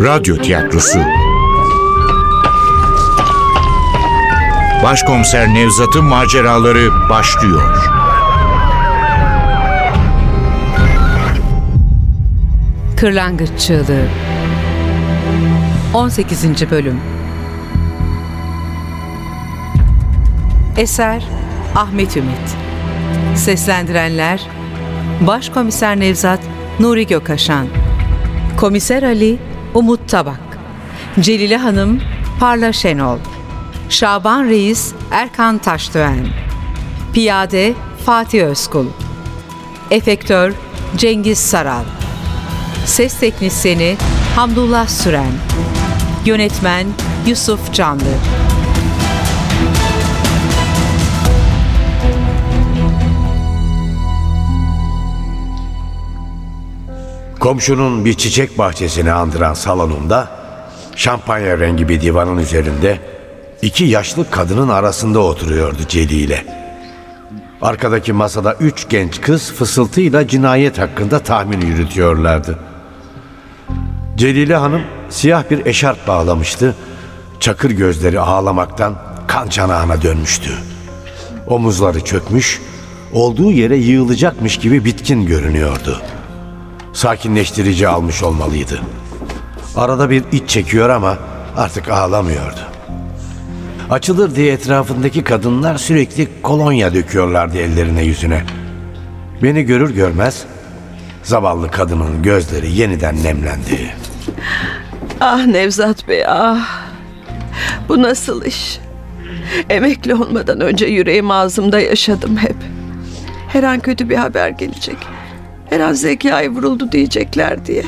Radyo Tiyatrosu Başkomiser Nevzat'ın maceraları başlıyor. Kırlangıç Çığlığı 18. Bölüm Eser Ahmet Ümit Seslendirenler Başkomiser Nevzat Nuri Gökaşan Komiser Ali Umut Tabak Celile Hanım Parla Şenol Şaban Reis Erkan Taşdöğen Piyade Fatih Özkul Efektör Cengiz Saral Ses Teknisyeni Hamdullah Süren Yönetmen Yusuf Canlı Komşunun bir çiçek bahçesini andıran salonunda şampanya rengi bir divanın üzerinde iki yaşlı kadının arasında oturuyordu Celile. Arkadaki masada üç genç kız fısıltıyla cinayet hakkında tahmin yürütüyorlardı. Celile Hanım siyah bir eşarp bağlamıştı. Çakır gözleri ağlamaktan kan çanağına dönmüştü. Omuzları çökmüş, olduğu yere yığılacakmış gibi bitkin görünüyordu. Sakinleştirici almış olmalıydı. Arada bir iç çekiyor ama artık ağlamıyordu. Açılır diye etrafındaki kadınlar sürekli kolonya döküyorlardı ellerine yüzüne. Beni görür görmez zavallı kadının gözleri yeniden nemlendi. Ah Nevzat Bey ah. Bu nasıl iş? Emekli olmadan önce yüreğim ağzımda yaşadım hep. Her an kötü bir haber gelecek. Her an zekayı vuruldu diyecekler diye.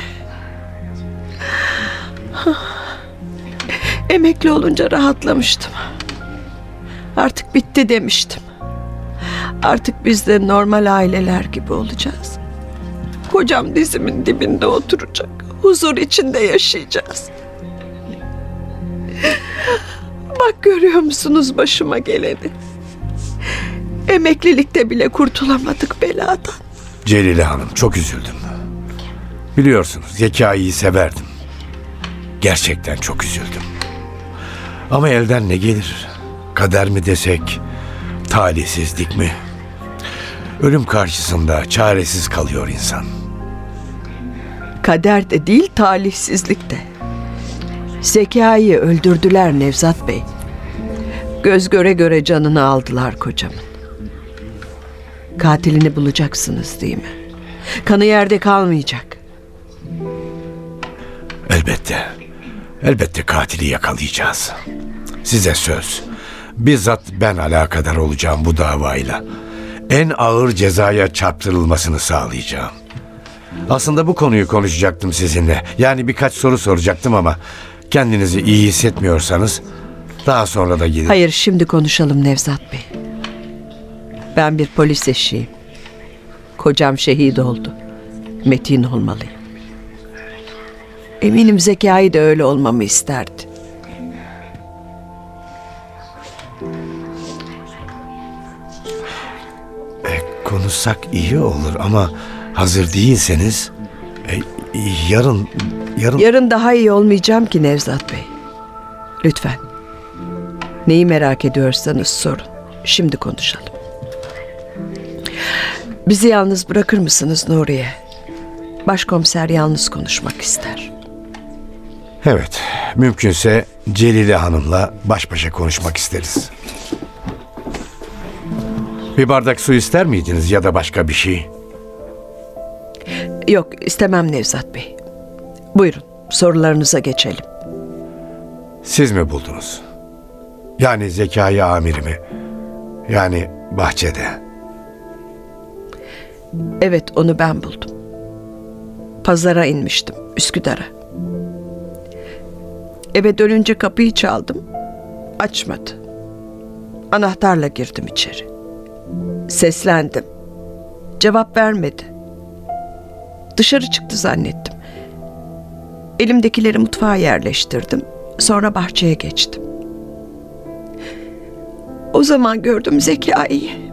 Emekli olunca rahatlamıştım. Artık bitti demiştim. Artık biz de normal aileler gibi olacağız. Kocam dizimin dibinde oturacak. Huzur içinde yaşayacağız. Bak görüyor musunuz başıma geleni? Emeklilikte bile kurtulamadık beladan. Celile Hanım çok üzüldüm. Biliyorsunuz zekayı severdim. Gerçekten çok üzüldüm. Ama elden ne gelir? Kader mi desek, talihsizlik mi? Ölüm karşısında çaresiz kalıyor insan. Kader de değil talihsizlik de. Zekayı öldürdüler Nevzat Bey. Göz göre göre canını aldılar kocamın. Katilini bulacaksınız değil mi? Kanı yerde kalmayacak. Elbette. Elbette katili yakalayacağız. Size söz. Bizzat ben alakadar olacağım bu davayla. En ağır cezaya çarptırılmasını sağlayacağım. Aslında bu konuyu konuşacaktım sizinle. Yani birkaç soru soracaktım ama kendinizi iyi hissetmiyorsanız daha sonra da gidin. Hayır şimdi konuşalım Nevzat Bey. Ben bir polis eşiyim. Kocam şehit oldu. Metin olmalıyım. Eminim Zekai de öyle olmamı isterdi. E, konuşsak iyi olur ama hazır değilseniz e, yarın yarın Yarın daha iyi olmayacağım ki Nevzat Bey. Lütfen. Neyi merak ediyorsanız sorun. Şimdi konuşalım. Bizi yalnız bırakır mısınız Nuriye? Başkomiser yalnız konuşmak ister. Evet, mümkünse Celile Hanım'la baş başa konuşmak isteriz. Bir bardak su ister miydiniz ya da başka bir şey? Yok istemem Nevzat Bey. Buyurun sorularınıza geçelim. Siz mi buldunuz? Yani zekayı amirimi. Yani bahçede. Evet onu ben buldum. Pazara inmiştim Üsküdar'a. Eve dönünce kapıyı çaldım. Açmadı. Anahtarla girdim içeri. Seslendim. Cevap vermedi. Dışarı çıktı zannettim. Elimdekileri mutfağa yerleştirdim. Sonra bahçeye geçtim. O zaman gördüm Zekai'yi.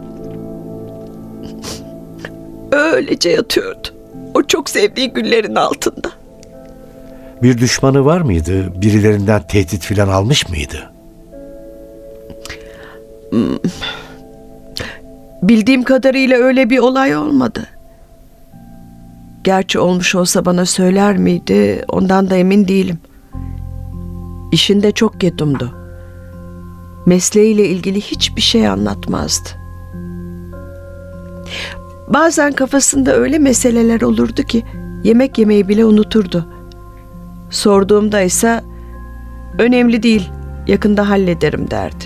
Öylece yatıyordu. O çok sevdiği güllerin altında. Bir düşmanı var mıydı? Birilerinden tehdit filan almış mıydı? Bildiğim kadarıyla öyle bir olay olmadı. Gerçi olmuş olsa bana söyler miydi ondan da emin değilim. İşinde çok ketumdu. Mesleğiyle ilgili hiçbir şey anlatmazdı. Bazen kafasında öyle meseleler olurdu ki yemek yemeyi bile unuturdu. Sorduğumda ise önemli değil, yakında hallederim derdi.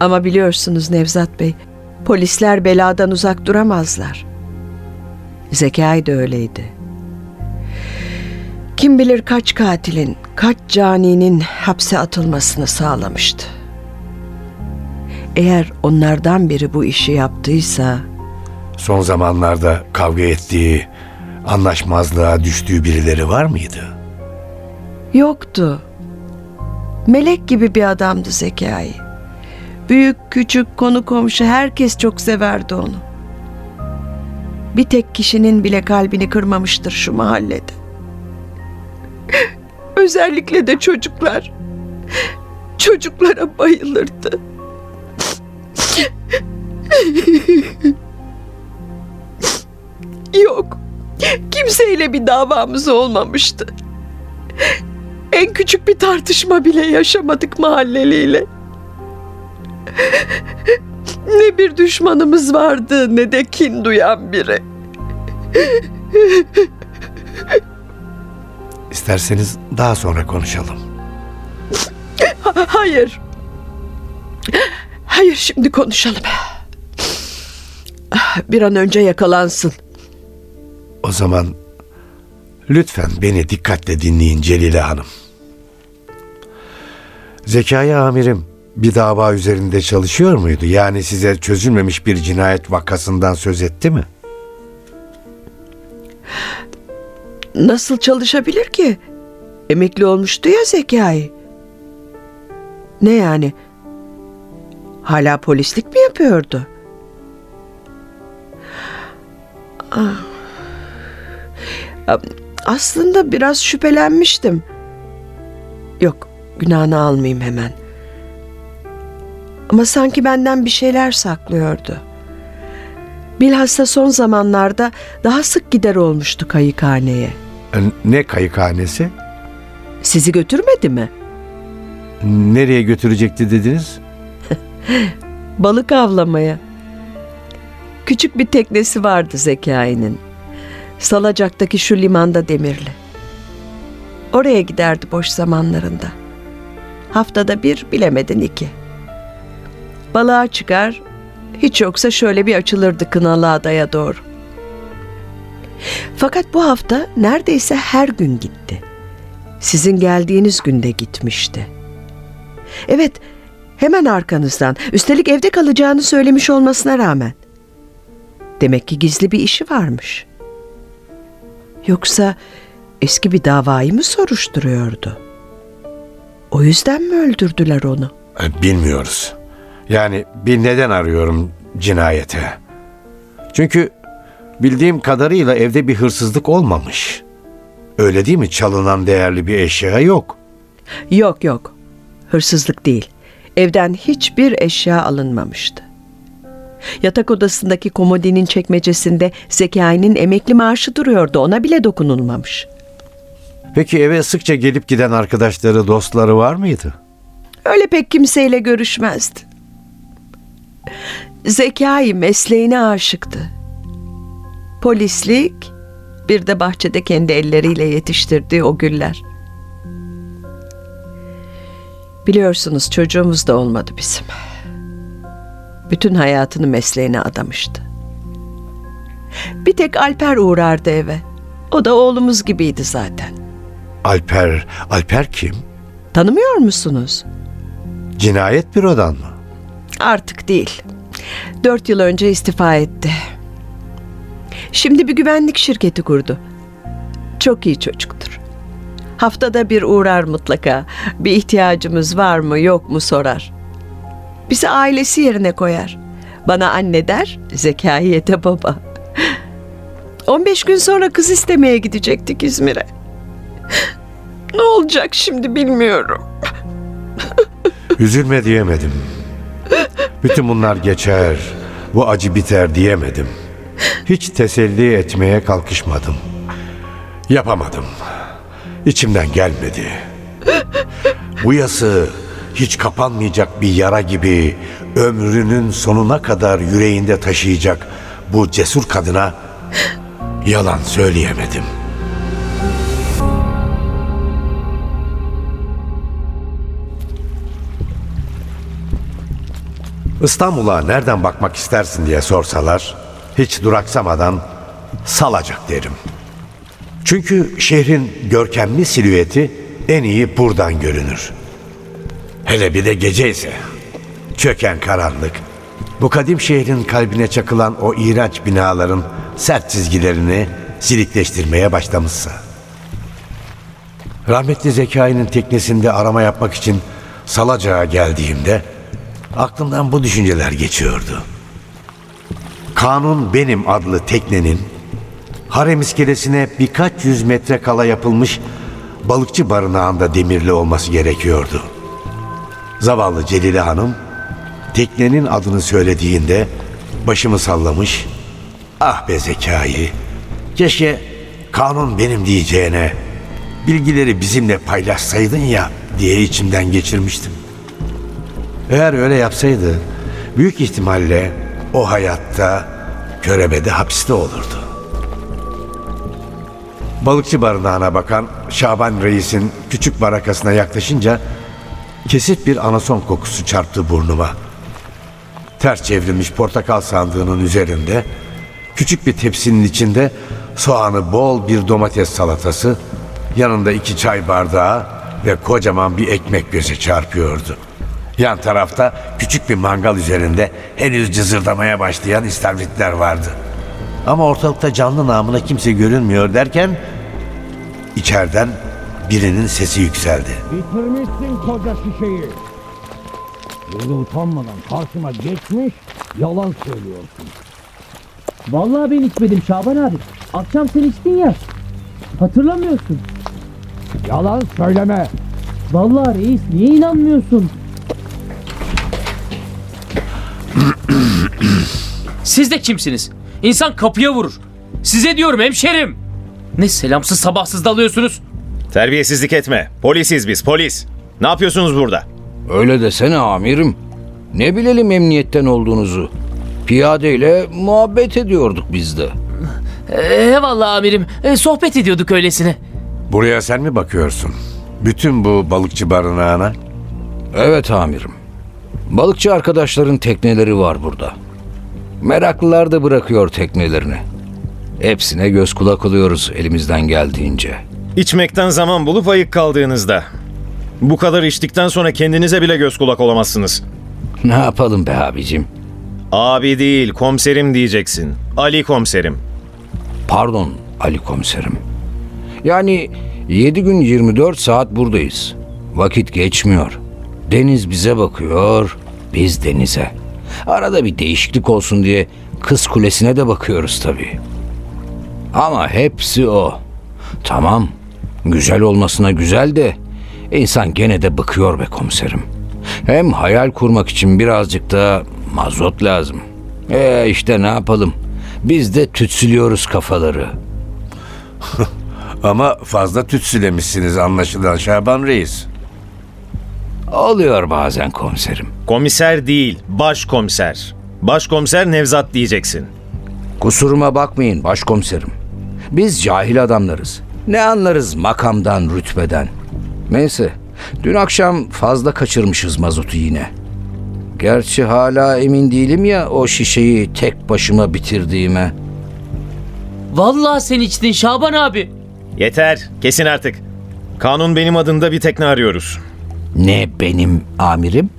Ama biliyorsunuz Nevzat Bey, polisler beladan uzak duramazlar. Zekai de öyleydi. Kim bilir kaç katilin, kaç caninin hapse atılmasını sağlamıştı. Eğer onlardan biri bu işi yaptıysa Son zamanlarda kavga ettiği, anlaşmazlığa düştüğü birileri var mıydı? yoktu. Melek gibi bir adamdı Zekai. Büyük küçük konu komşu herkes çok severdi onu. Bir tek kişinin bile kalbini kırmamıştır şu mahallede. Özellikle de çocuklar. Çocuklara bayılırdı. Yok. Kimseyle bir davamız olmamıştı. En küçük bir tartışma bile yaşamadık mahalleliyle. Ne bir düşmanımız vardı ne de kin duyan biri. İsterseniz daha sonra konuşalım. Ha- Hayır. Hayır şimdi konuşalım. Bir an önce yakalansın. O zaman lütfen beni dikkatle dinleyin Celile Hanım. Zekai amirim bir dava üzerinde çalışıyor muydu? Yani size çözülmemiş bir cinayet vakasından söz etti mi? Nasıl çalışabilir ki? Emekli olmuştu ya Zekai. Ne yani? Hala polislik mi yapıyordu? Ah. Aslında biraz şüphelenmiştim. Yok, günahını almayayım hemen. Ama sanki benden bir şeyler saklıyordu. Bilhassa son zamanlarda daha sık gider olmuştu kayıkhaneye. E, Ne kayıkhanesi? Sizi götürmedi mi? Nereye götürecekti dediniz? Balık avlamaya. Küçük bir teknesi vardı Zekai'nin. Salacak'taki şu limanda demirli. Oraya giderdi boş zamanlarında. Haftada bir bilemedin iki. Balığa çıkar, hiç yoksa şöyle bir açılırdı Kınalı Adaya doğru. Fakat bu hafta neredeyse her gün gitti. Sizin geldiğiniz günde gitmişti. Evet, hemen arkanızdan. Üstelik evde kalacağını söylemiş olmasına rağmen. Demek ki gizli bir işi varmış. Yoksa eski bir davayı mı soruşturuyordu? O yüzden mi öldürdüler onu? E, Bilmiyoruz. Yani bir neden arıyorum cinayete. Çünkü bildiğim kadarıyla evde bir hırsızlık olmamış. Öyle değil mi? Çalınan değerli bir eşya yok. Yok yok. Hırsızlık değil. Evden hiçbir eşya alınmamıştı. Yatak odasındaki komodinin çekmecesinde Zekai'nin emekli maaşı duruyordu. Ona bile dokunulmamış. Peki eve sıkça gelip giden arkadaşları, dostları var mıydı? Öyle pek kimseyle görüşmezdi. Zekai mesleğine aşıktı. Polislik, bir de bahçede kendi elleriyle yetiştirdiği o güller. Biliyorsunuz çocuğumuz da olmadı bizim. Bütün hayatını mesleğine adamıştı. Bir tek Alper uğrardı eve. O da oğlumuz gibiydi zaten. Alper, Alper kim? Tanımıyor musunuz? Cinayet bürodan mı? Artık değil. Dört yıl önce istifa etti. Şimdi bir güvenlik şirketi kurdu. Çok iyi çocuktur. Haftada bir uğrar mutlaka. Bir ihtiyacımız var mı yok mu sorar. Bizi ailesi yerine koyar. Bana anne der, Zekaiye baba. 15 gün sonra kız istemeye gidecektik İzmir'e. Ne olacak şimdi bilmiyorum. Üzülme diyemedim. Bütün bunlar geçer, bu acı biter diyemedim. Hiç teselli etmeye kalkışmadım. Yapamadım. İçimden gelmedi. Bu yası hiç kapanmayacak bir yara gibi ömrünün sonuna kadar yüreğinde taşıyacak bu cesur kadına yalan söyleyemedim. İstanbul'a nereden bakmak istersin diye sorsalar hiç duraksamadan salacak derim. Çünkü şehrin görkemli silüeti en iyi buradan görünür. Hele bir de gece ise çöken karanlık. Bu kadim şehrin kalbine çakılan o iğrenç binaların sert çizgilerini silikleştirmeye başlamışsa. Rahmetli Zekai'nin teknesinde arama yapmak için Salacak'a geldiğimde aklımdan bu düşünceler geçiyordu. Kanun Benim adlı teknenin harem iskelesine birkaç yüz metre kala yapılmış balıkçı barınağında demirli olması gerekiyordu. Zavallı Celile Hanım teknenin adını söylediğinde başımı sallamış. Ah be zekayı. Keşke kanun benim diyeceğine bilgileri bizimle paylaşsaydın ya diye içimden geçirmiştim. Eğer öyle yapsaydı büyük ihtimalle o hayatta körebede hapiste olurdu. Balıkçı barınağına bakan Şaban Reis'in küçük barakasına yaklaşınca kesif bir anason kokusu çarptı burnuma. Ters çevrilmiş portakal sandığının üzerinde küçük bir tepsinin içinde soğanı bol bir domates salatası, yanında iki çay bardağı ve kocaman bir ekmek göze çarpıyordu. Yan tarafta küçük bir mangal üzerinde henüz cızırdamaya başlayan istavritler vardı. Ama ortalıkta canlı namına kimse görünmüyor derken içeriden birinin sesi yükseldi. Bitirmişsin koca şişeyi. Böyle utanmadan karşıma geçmiş yalan söylüyorsun. Vallahi ben içmedim Şaban abi. Akşam sen içtin ya. Hatırlamıyorsun. Yalan söyleme. Vallahi reis niye inanmıyorsun? Siz de kimsiniz? İnsan kapıya vurur. Size diyorum hemşerim. Ne selamsız sabahsız dalıyorsunuz? Terbiyesizlik etme. Polisiz biz, polis. Ne yapıyorsunuz burada? Öyle desene amirim. Ne bilelim emniyetten olduğunuzu. Piyadeyle muhabbet ediyorduk biz de. Eyvallah amirim. E, sohbet ediyorduk öylesine. Buraya sen mi bakıyorsun? Bütün bu balıkçı barınağına Evet amirim. Balıkçı arkadaşların tekneleri var burada. Meraklılar da bırakıyor teknelerini. Hepsine göz kulak oluyoruz elimizden geldiğince. İçmekten zaman bulup ayık kaldığınızda. Bu kadar içtikten sonra kendinize bile göz kulak olamazsınız. Ne yapalım be abicim? Abi değil, komiserim diyeceksin. Ali komiserim. Pardon Ali komiserim. Yani 7 gün 24 saat buradayız. Vakit geçmiyor. Deniz bize bakıyor, biz denize. Arada bir değişiklik olsun diye kız kulesine de bakıyoruz tabii. Ama hepsi o. Tamam, güzel olmasına güzel de insan gene de bıkıyor be komiserim. Hem hayal kurmak için birazcık da mazot lazım. E işte ne yapalım? Biz de tütsülüyoruz kafaları. ama fazla tütsülemişsiniz anlaşılan Şaban Reis. Oluyor bazen komiserim. Komiser değil, başkomiser. Başkomiser Nevzat diyeceksin. Kusuruma bakmayın başkomiserim. Biz cahil adamlarız. Ne anlarız makamdan, rütbeden. Neyse, dün akşam fazla kaçırmışız mazotu yine. Gerçi hala emin değilim ya o şişeyi tek başıma bitirdiğime. Vallahi sen içtin Şaban abi. Yeter, kesin artık. Kanun benim adımda bir tekne arıyoruz. Ne benim amirim?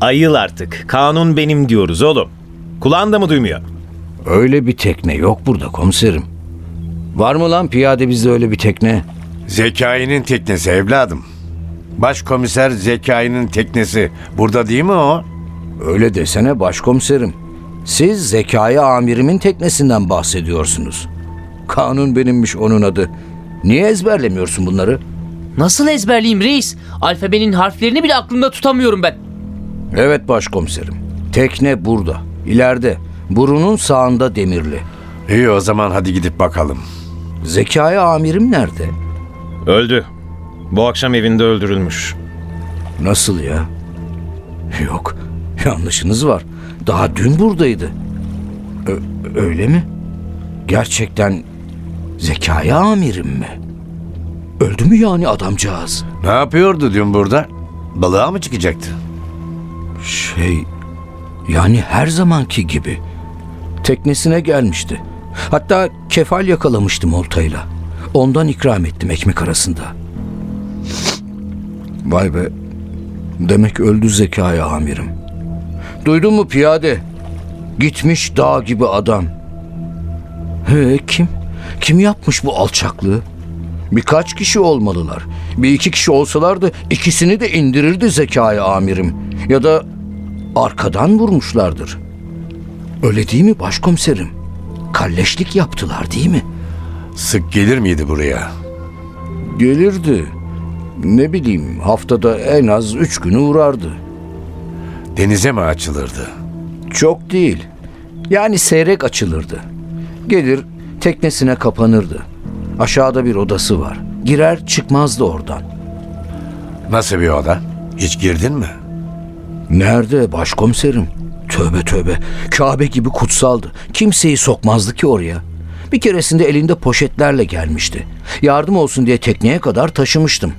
Ayıl artık. Kanun benim diyoruz oğlum. Kulağın da mı duymuyor? Öyle bir tekne yok burada komiserim. Var mı lan piyade bizde öyle bir tekne? Zekai'nin teknesi evladım. Başkomiser Zekai'nin teknesi. Burada değil mi o? Öyle desene başkomiserim. Siz zekaya amirimin teknesinden bahsediyorsunuz. Kanun benimmiş onun adı. Niye ezberlemiyorsun bunları? Nasıl ezberleyeyim reis? Alfabenin harflerini bile aklımda tutamıyorum ben. Evet başkomiserim. Tekne burada. İleride. Burunun sağında demirli. İyi o zaman hadi gidip bakalım. Zekai amirim nerede? Öldü. Bu akşam evinde öldürülmüş. Nasıl ya? Yok. Yanlışınız var. Daha dün buradaydı. Ö- öyle mi? Gerçekten Zekai amirim mi? Öldü mü yani adamcağız? Ne yapıyordu dün burada? Balığa mı çıkacaktı? Şey, yani her zamanki gibi. Teknesine gelmişti. Hatta kefal yakalamıştım oltayla. Ondan ikram ettim ekmek arasında. Vay be. Demek öldü zekaya amirim. Duydun mu piyade? Gitmiş dağ gibi adam. He kim? Kim yapmış bu alçaklığı? Birkaç kişi olmalılar. Bir iki kişi olsalardı ikisini de indirirdi zekaya amirim. Ya da arkadan vurmuşlardır. Öyle değil mi başkomiserim? Kalleşlik yaptılar değil mi? Sık gelir miydi buraya? Gelirdi. Ne bileyim haftada en az üç günü uğrardı. Denize mi açılırdı? Çok değil. Yani seyrek açılırdı. Gelir teknesine kapanırdı. Aşağıda bir odası var. Girer çıkmazdı oradan. Nasıl bir oda? Hiç girdin mi? Nerede başkomiserim? Tövbe tövbe. Kabe gibi kutsaldı. Kimseyi sokmazdı ki oraya. Bir keresinde elinde poşetlerle gelmişti. Yardım olsun diye tekneye kadar taşımıştım.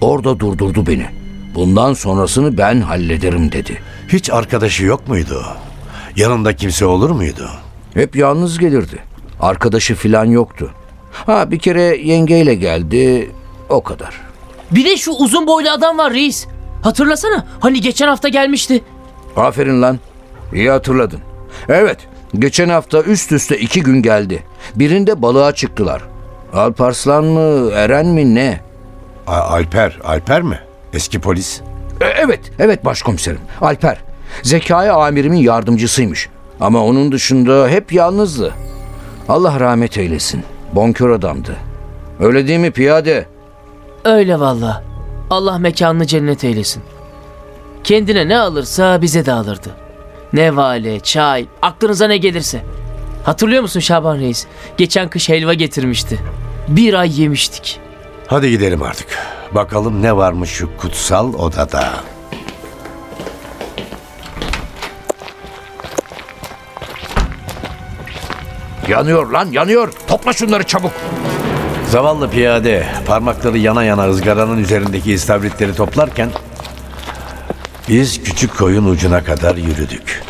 Orada durdurdu beni. Bundan sonrasını ben hallederim dedi. Hiç arkadaşı yok muydu? Yanında kimse olur muydu? Hep yalnız gelirdi. Arkadaşı filan yoktu. Ha bir kere yengeyle geldi. O kadar. Bir de şu uzun boylu adam var reis. Hatırlasana hani geçen hafta gelmişti. Aferin lan. İyi hatırladın. Evet, geçen hafta üst üste iki gün geldi. Birinde balığa çıktılar. Alparslan mı, Eren mi ne? A- Alper, Alper mi? Eski polis. E, evet, evet başkomiserim. Alper. Zekai amirimin yardımcısıymış. Ama onun dışında hep yalnızdı. Allah rahmet eylesin. Bonkör adamdı. Öyle değil mi piyade? Öyle valla. Allah mekanını cennet eylesin. Kendine ne alırsa bize de alırdı. Ne vale, çay, aklınıza ne gelirse. Hatırlıyor musun Şaban Reis? Geçen kış helva getirmişti. Bir ay yemiştik. Hadi gidelim artık. Bakalım ne varmış şu kutsal odada. Yanıyor lan yanıyor. Topla şunları çabuk. Zavallı piyade parmakları yana yana ızgaranın üzerindeki istavritleri toplarken biz küçük koyun ucuna kadar yürüdük.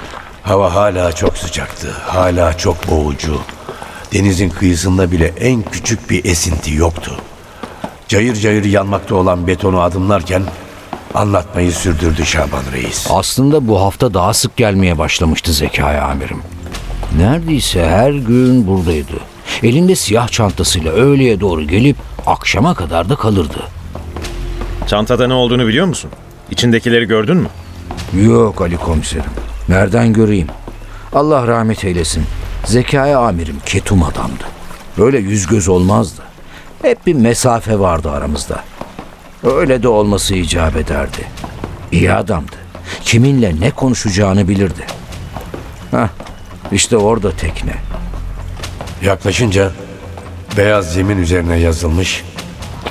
Hava hala çok sıcaktı, hala çok boğucu. Denizin kıyısında bile en küçük bir esinti yoktu. Cayır cayır yanmakta olan betonu adımlarken anlatmayı sürdürdü Şaban Reis. Aslında bu hafta daha sık gelmeye başlamıştı Zekai amirim. Neredeyse her gün buradaydı. Elinde siyah çantasıyla öğleye doğru gelip akşama kadar da kalırdı. Çantada ne olduğunu biliyor musun? İçindekileri gördün mü? Yok Ali komiserim. Nereden göreyim? Allah rahmet eylesin. Zekai amirim ketum adamdı. Böyle yüz göz olmazdı. Hep bir mesafe vardı aramızda. Öyle de olması icap ederdi. İyi adamdı. Kiminle ne konuşacağını bilirdi. Hah, işte orada tekne. Yaklaşınca beyaz zemin üzerine yazılmış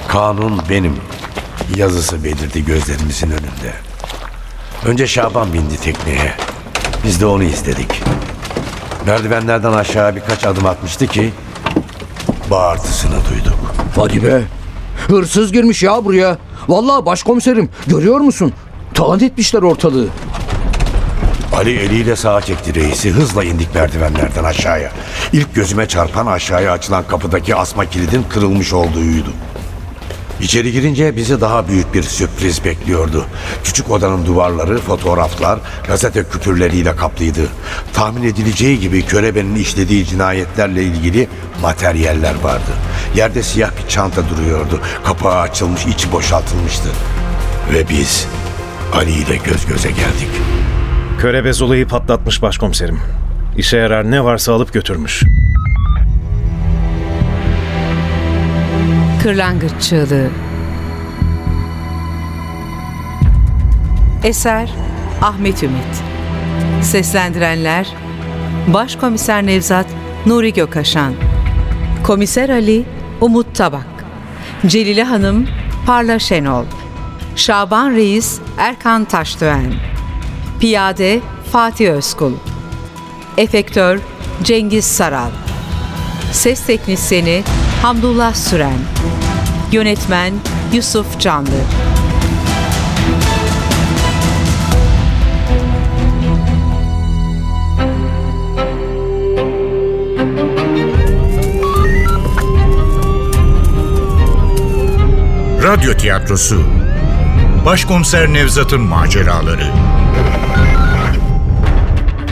kanun benim yazısı belirdi gözlerimizin önünde. Önce Şaban bindi tekneye. Biz de onu izledik. Merdivenlerden aşağı birkaç adım atmıştı ki bağırtısını duyduk. Hadi be. Hırsız girmiş ya buraya. Vallahi başkomiserim görüyor musun? Talan etmişler ortalığı. Ali eliyle sağa çekti reisi. Hızla indik merdivenlerden aşağıya. İlk gözüme çarpan aşağıya açılan kapıdaki asma kilidin kırılmış olduğuydu. İçeri girince bizi daha büyük bir sürpriz bekliyordu. Küçük odanın duvarları, fotoğraflar, gazete küpürleriyle kaplıydı. Tahmin edileceği gibi körebenin işlediği cinayetlerle ilgili materyaller vardı. Yerde siyah bir çanta duruyordu. Kapağı açılmış, içi boşaltılmıştı. Ve biz Ali ile göz göze geldik. Körebez olayı patlatmış başkomiserim. İşe yarar ne varsa alıp götürmüş. Kırlangıç Çığlığı. Eser Ahmet Ümit. Seslendirenler Başkomiser Nevzat Nuri Gökaşan Komiser Ali Umut Tabak. Celile Hanım Parla Şenol. Şaban Reis Erkan Taşdöğen. Piyade Fatih Özkul. Efektör Cengiz Saral. Ses Teknisyeni Hamdullah Süren. Yönetmen Yusuf Canlı. Radyo tiyatrosu. Başkomiser Nevzat'ın maceraları